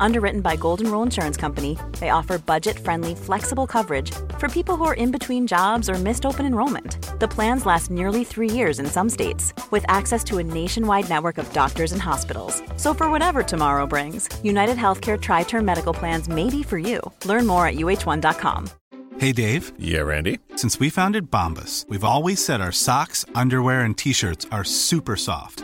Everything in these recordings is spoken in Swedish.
Underwritten by Golden Rule Insurance Company, they offer budget friendly, flexible coverage for people who are in between jobs or missed open enrollment. The plans last nearly three years in some states, with access to a nationwide network of doctors and hospitals. So, for whatever tomorrow brings, United Healthcare Tri Term Medical Plans may be for you. Learn more at uh1.com. Hey, Dave. Yeah, Randy. Since we founded Bombus, we've always said our socks, underwear, and t shirts are super soft.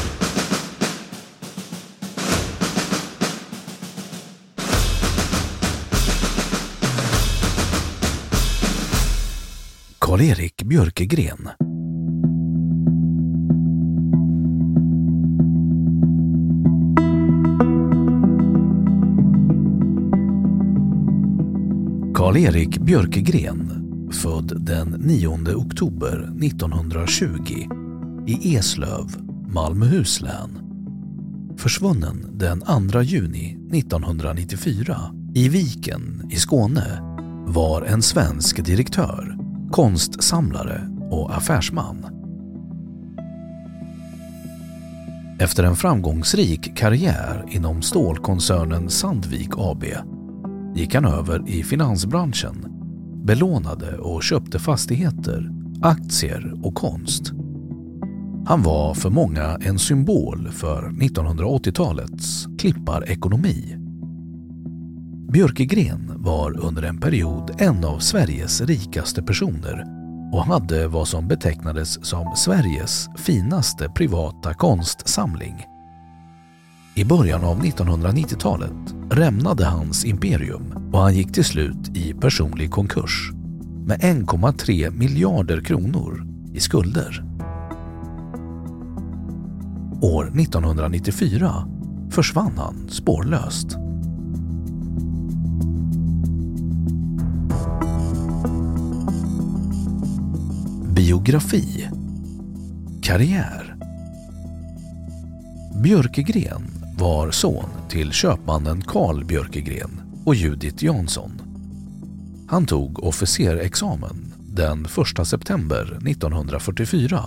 Karl-Erik Björkegren Karl-Erik Björkegren, född den 9 oktober 1920 i Eslöv, Malmöhus län. Försvunnen den 2 juni 1994 i Viken i Skåne var en svensk direktör, konstsamlare och affärsman. Efter en framgångsrik karriär inom stålkoncernen Sandvik AB gick han över i finansbranschen, belånade och köpte fastigheter, aktier och konst. Han var för många en symbol för 1980-talets klipparekonomi. Björkegren var under en period en av Sveriges rikaste personer och hade vad som betecknades som Sveriges finaste privata konstsamling. I början av 1990-talet rämnade hans imperium och han gick till slut i personlig konkurs med 1,3 miljarder kronor i skulder. År 1994 försvann han spårlöst. Biografi Karriär Björkegren var son till köpmannen Carl Björkegren och Judith Jansson. Han tog officerexamen den 1 september 1944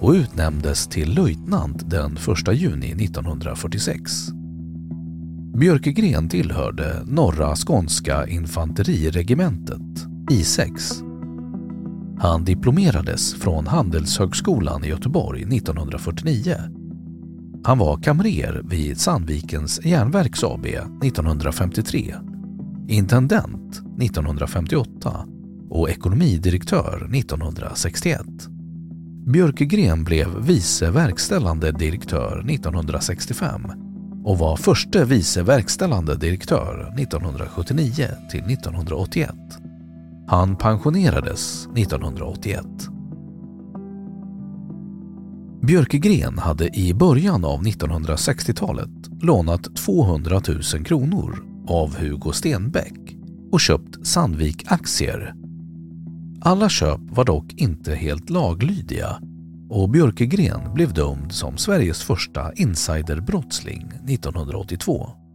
och utnämndes till löjtnant den 1 juni 1946. Björkegren tillhörde Norra Skånska infanteriregementet, I6. Han diplomerades från Handelshögskolan i Göteborg 1949. Han var kamrer vid Sandvikens Järnverks AB 1953, intendent 1958 och ekonomidirektör 1961. Björkegren blev vice verkställande direktör 1965 och var förste vice verkställande direktör 1979 till 1981. Han pensionerades 1981. Björkegren hade i början av 1960-talet lånat 200 000 kronor av Hugo Stenbeck och köpt Sandvik-aktier. Alla köp var dock inte helt laglydiga och Björkegren blev dömd som Sveriges första insiderbrottsling 1982.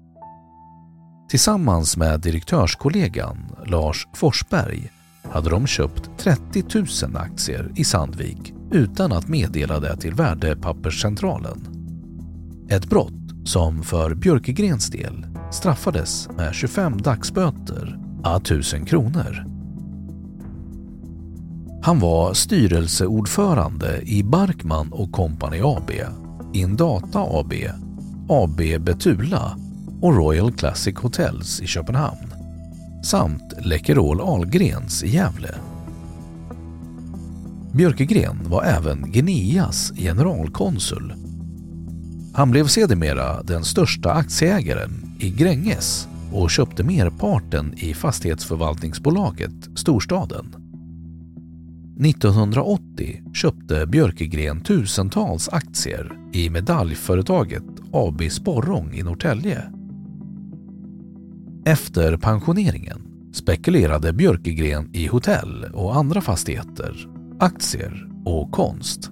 Tillsammans med direktörskollegan Lars Forsberg hade de köpt 30 000 aktier i Sandvik utan att meddela det till Värdepapperscentralen. Ett brott som för Björkegrens del straffades med 25 dagsböter à 1000 kronor. Han var styrelseordförande i Barkman och Company AB, Indata AB, AB Betula och Royal Classic Hotels i Köpenhamn samt Läkerol Ahlgrens i Gävle. Björkegren var även Geneas generalkonsul. Han blev sedermera den största aktieägaren i Gränges och köpte merparten i fastighetsförvaltningsbolaget Storstaden. 1980 köpte Björkegren tusentals aktier i medaljföretaget AB Sporrong i Norrtälje. Efter pensioneringen spekulerade Björkegren i hotell och andra fastigheter, aktier och konst.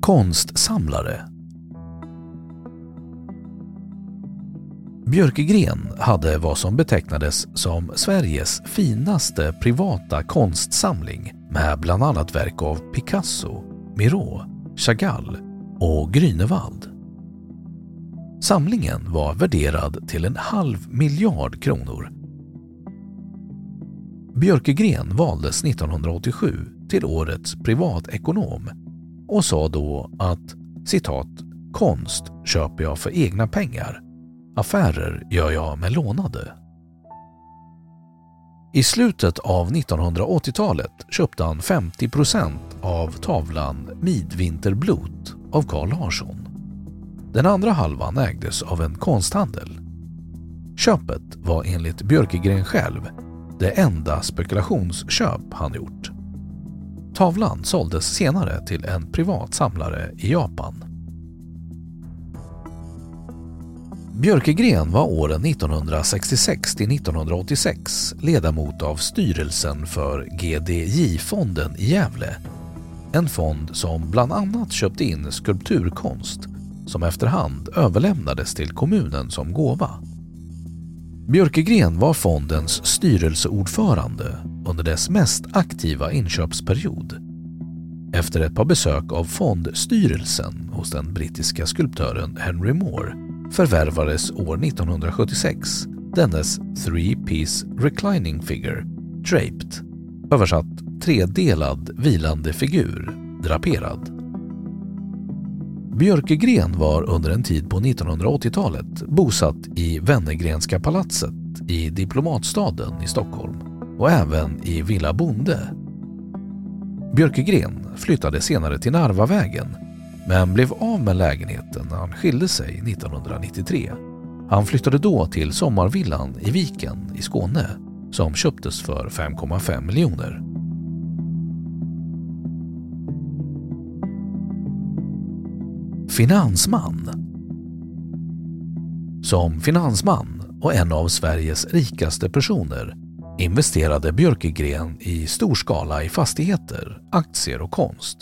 Konstsamlare Björkegren hade vad som betecknades som Sveriges finaste privata konstsamling med bland annat verk av Picasso, Miró, Chagall och Grünewald. Samlingen var värderad till en halv miljard kronor. Björkegren valdes 1987 till årets privatekonom och sa då att citat “konst köper jag för egna pengar Affärer gör jag med lånade. I slutet av 1980-talet köpte han 50 procent av tavlan Midvinterblot av Carl Larsson. Den andra halvan ägdes av en konsthandel. Köpet var enligt Björkegren själv det enda spekulationsköp han gjort. Tavlan såldes senare till en privat samlare i Japan. Björkegren var åren 1966 till 1986 ledamot av styrelsen för GDJ-fonden i Gävle. En fond som bland annat köpte in skulpturkonst som efterhand överlämnades till kommunen som gåva. Björkegren var fondens styrelseordförande under dess mest aktiva inköpsperiod. Efter ett par besök av fondstyrelsen hos den brittiska skulptören Henry Moore förvärvades år 1976 dennes three-piece reclining figure, draped, översatt tredelad vilande figur, draperad. Björkegren var under en tid på 1980-talet bosatt i Wennergrenska palatset i Diplomatstaden i Stockholm och även i Villa Bonde. Björkegren flyttade senare till Narvavägen men blev av med lägenheten när han skilde sig 1993. Han flyttade då till sommarvillan i Viken i Skåne som köptes för 5,5 miljoner. Finansman Som finansman och en av Sveriges rikaste personer investerade Björkegren i stor skala i fastigheter, aktier och konst.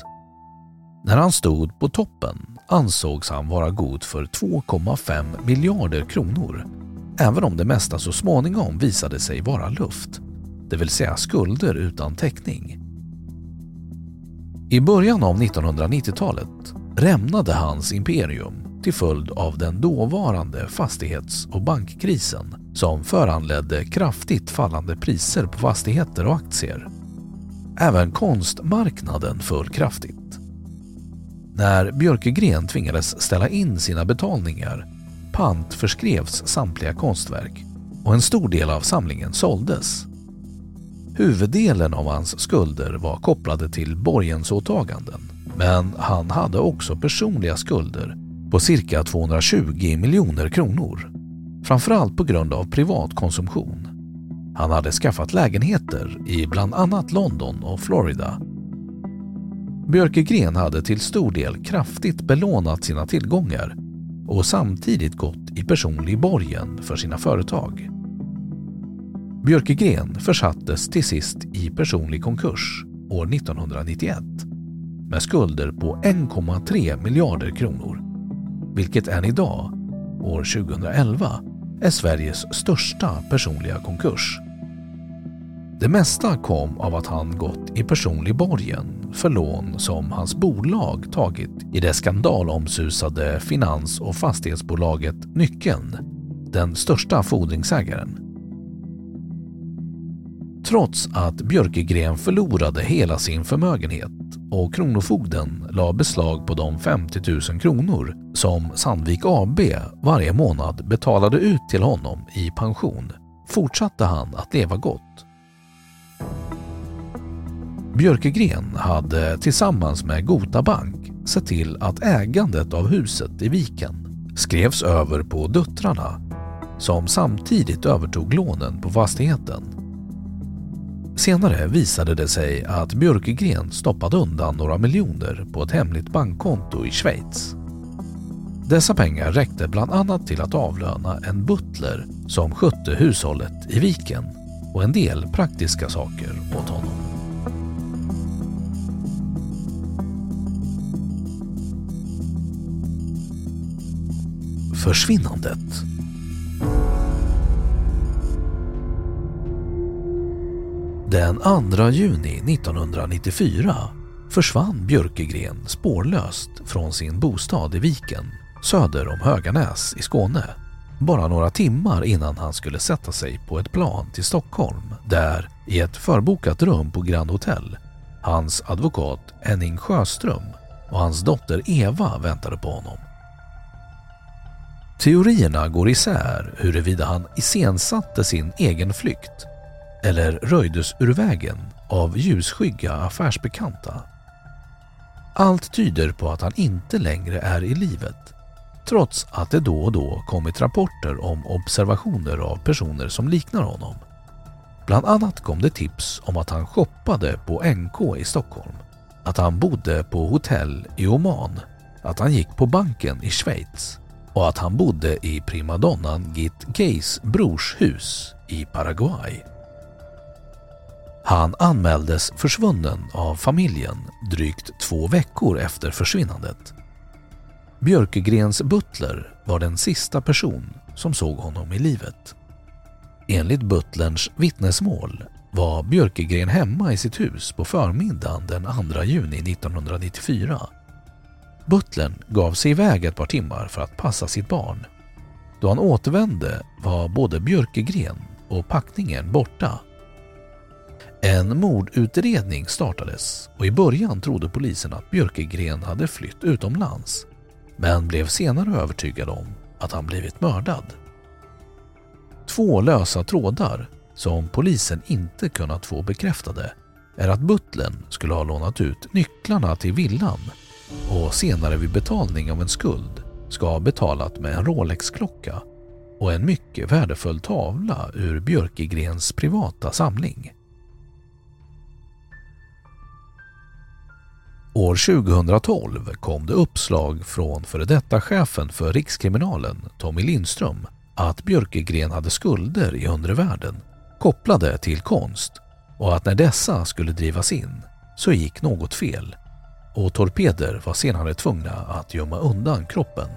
När han stod på toppen ansågs han vara god för 2,5 miljarder kronor även om det mesta så småningom visade sig vara luft, det vill säga skulder utan täckning. I början av 1990-talet rämnade hans imperium till följd av den dåvarande fastighets och bankkrisen som föranledde kraftigt fallande priser på fastigheter och aktier. Även konstmarknaden föll kraftigt när Björkegren tvingades ställa in sina betalningar pant förskrevs samtliga konstverk och en stor del av samlingen såldes. Huvuddelen av hans skulder var kopplade till borgensåtaganden men han hade också personliga skulder på cirka 220 miljoner kronor. Framförallt på grund av privat konsumtion. Han hade skaffat lägenheter i bland annat London och Florida Björkegren hade till stor del kraftigt belånat sina tillgångar och samtidigt gått i personlig borgen för sina företag. Björkegren försattes till sist i personlig konkurs år 1991 med skulder på 1,3 miljarder kronor, vilket än idag, år 2011, är Sveriges största personliga konkurs. Det mesta kom av att han gått i personlig borgen för lån som hans bolag tagit i det skandalomsusade finans och fastighetsbolaget Nyckeln, den största fordringsägaren. Trots att Björkegren förlorade hela sin förmögenhet och Kronofogden la beslag på de 50 000 kronor som Sandvik AB varje månad betalade ut till honom i pension fortsatte han att leva gott. Björkegren hade tillsammans med Gota Bank sett till att ägandet av huset i Viken skrevs över på döttrarna som samtidigt övertog lånen på fastigheten. Senare visade det sig att Björkegren stoppat undan några miljoner på ett hemligt bankkonto i Schweiz. Dessa pengar räckte bland annat till att avlöna en butler som skötte hushållet i viken och en del praktiska saker åt honom. Försvinnandet Den 2 juni 1994 försvann Björkegren spårlöst från sin bostad i Viken söder om Höganäs i Skåne. Bara några timmar innan han skulle sätta sig på ett plan till Stockholm där, i ett förbokat rum på Grand Hotel, hans advokat Henning Sjöström och hans dotter Eva väntade på honom. Teorierna går isär huruvida han iscensatte sin egen flykt eller röjdes ur vägen av ljusskygga affärsbekanta. Allt tyder på att han inte längre är i livet trots att det då och då kommit rapporter om observationer av personer som liknar honom. Bland annat kom det tips om att han shoppade på NK i Stockholm, att han bodde på hotell i Oman, att han gick på banken i Schweiz och att han bodde i primadonnan Git Gays brors hus i Paraguay. Han anmäldes försvunnen av familjen drygt två veckor efter försvinnandet. Björkegrens butler var den sista person som såg honom i livet. Enligt butlerns vittnesmål var Björkegren hemma i sitt hus på förmiddagen den 2 juni 1994. Butlern gav sig iväg ett par timmar för att passa sitt barn. Då han återvände var både Björkegren och packningen borta en mordutredning startades och i början trodde polisen att Björkegren hade flytt utomlands men blev senare övertygad om att han blivit mördad. Två lösa trådar som polisen inte kunnat få bekräftade är att butlern skulle ha lånat ut nycklarna till villan och senare vid betalning av en skuld ska ha betalat med en Rolex-klocka och en mycket värdefull tavla ur Björkegrens privata samling. År 2012 kom det uppslag från före detta chefen för Rikskriminalen, Tommy Lindström, att Björkegren hade skulder i undre världen kopplade till konst och att när dessa skulle drivas in så gick något fel och torpeder var senare tvungna att gömma undan kroppen.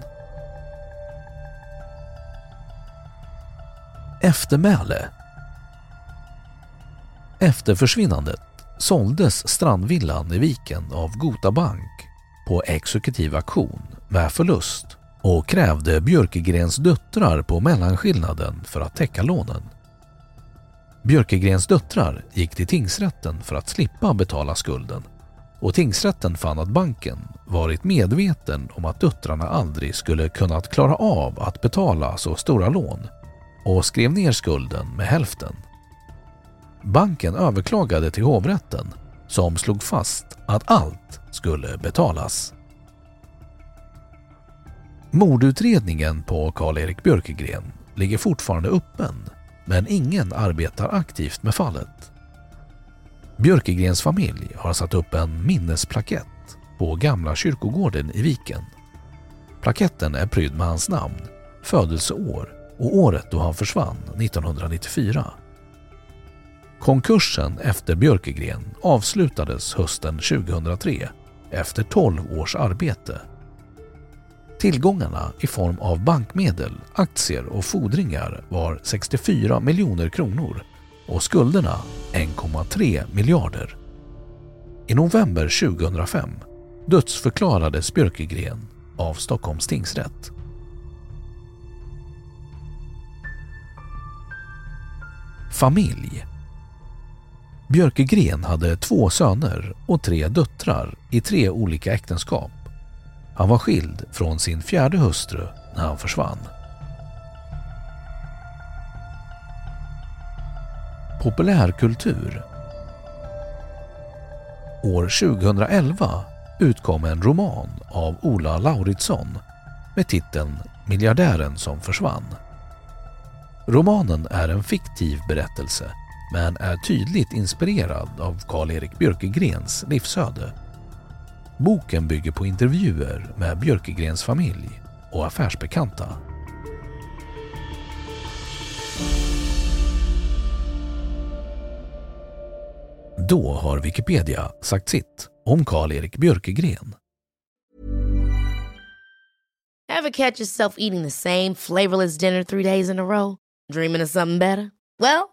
Eftermäle Efter försvinnandet såldes strandvillan i viken av Gota Bank på exekutiv auktion med förlust och krävde Björkegrens döttrar på mellanskillnaden för att täcka lånen. Björkegrens döttrar gick till tingsrätten för att slippa betala skulden och tingsrätten fann att banken varit medveten om att döttrarna aldrig skulle kunnat klara av att betala så stora lån och skrev ner skulden med hälften. Banken överklagade till hovrätten som slog fast att allt skulle betalas. Mordutredningen på Karl-Erik Björkegren ligger fortfarande öppen men ingen arbetar aktivt med fallet. Björkegrens familj har satt upp en minnesplakett på Gamla kyrkogården i Viken. Plaketten är prydd med hans namn, födelseår och året då han försvann 1994. Konkursen efter Björkegren avslutades hösten 2003 efter 12 års arbete. Tillgångarna i form av bankmedel, aktier och fordringar var 64 miljoner kronor och skulderna 1,3 miljarder. I november 2005 dödsförklarades Björkegren av Stockholms tingsrätt. Familj Björkegren hade två söner och tre döttrar i tre olika äktenskap. Han var skild från sin fjärde hustru när han försvann. Populärkultur År 2011 utkom en roman av Ola Lauritsson med titeln Miljardären som försvann. Romanen är en fiktiv berättelse men är tydligt inspirerad av Karl-Erik Björkegrens livsöde. Boken bygger på intervjuer med Björkegrens familj och affärsbekanta. Då har Wikipedia sagt sitt om Karl-Erik Björkegren. Have catch yourself eating the same flavorless dinner three days in a row? Dreaming of something better? Well,